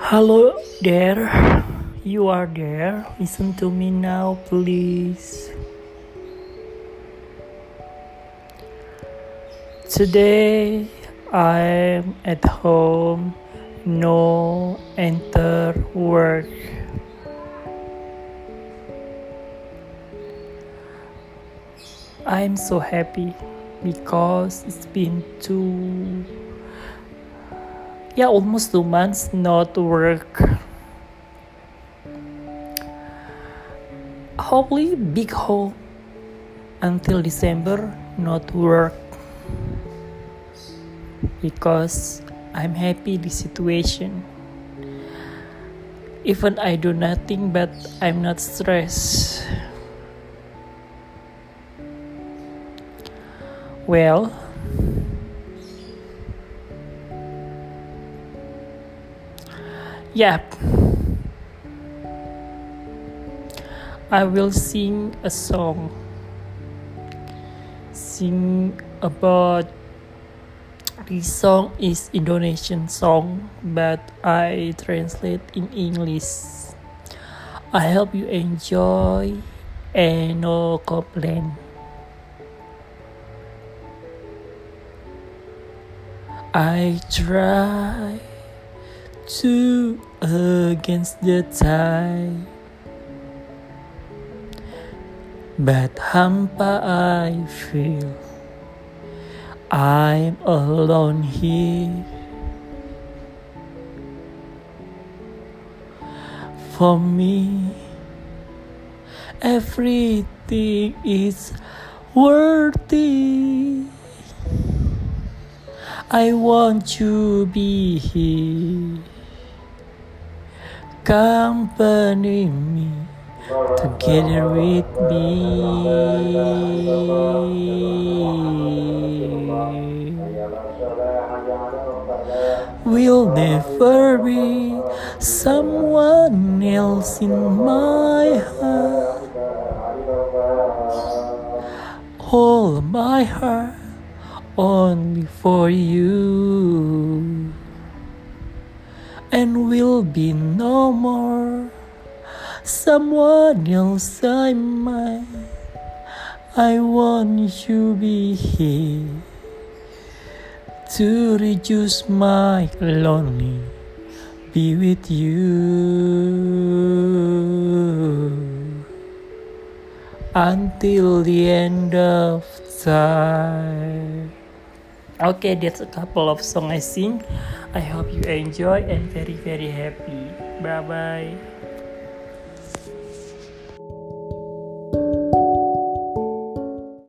Hello there, you are there. Listen to me now, please. Today I'm at home, no enter work. I'm so happy because it's been two yeah almost two months not work. Hopefully big hope until december not work. Because i'm happy the situation. Even i do nothing but i'm not stressed. Well Yep. I will sing a song. Sing about this song is Indonesian song, but I translate in English. I hope you enjoy and no complain. I try to against the tide. But hampa I feel I'm alone here. For me, everything is worthy. I want to be here accompany me together with me. Will never be someone else in my heart. Hold my heart only for you and will be no more. Someone else I might. I want you be here to reduce my lonely. Be with you until the end of time. Okay, that's a couple of songs I sing. I hope you enjoy and very very happy. Bye bye.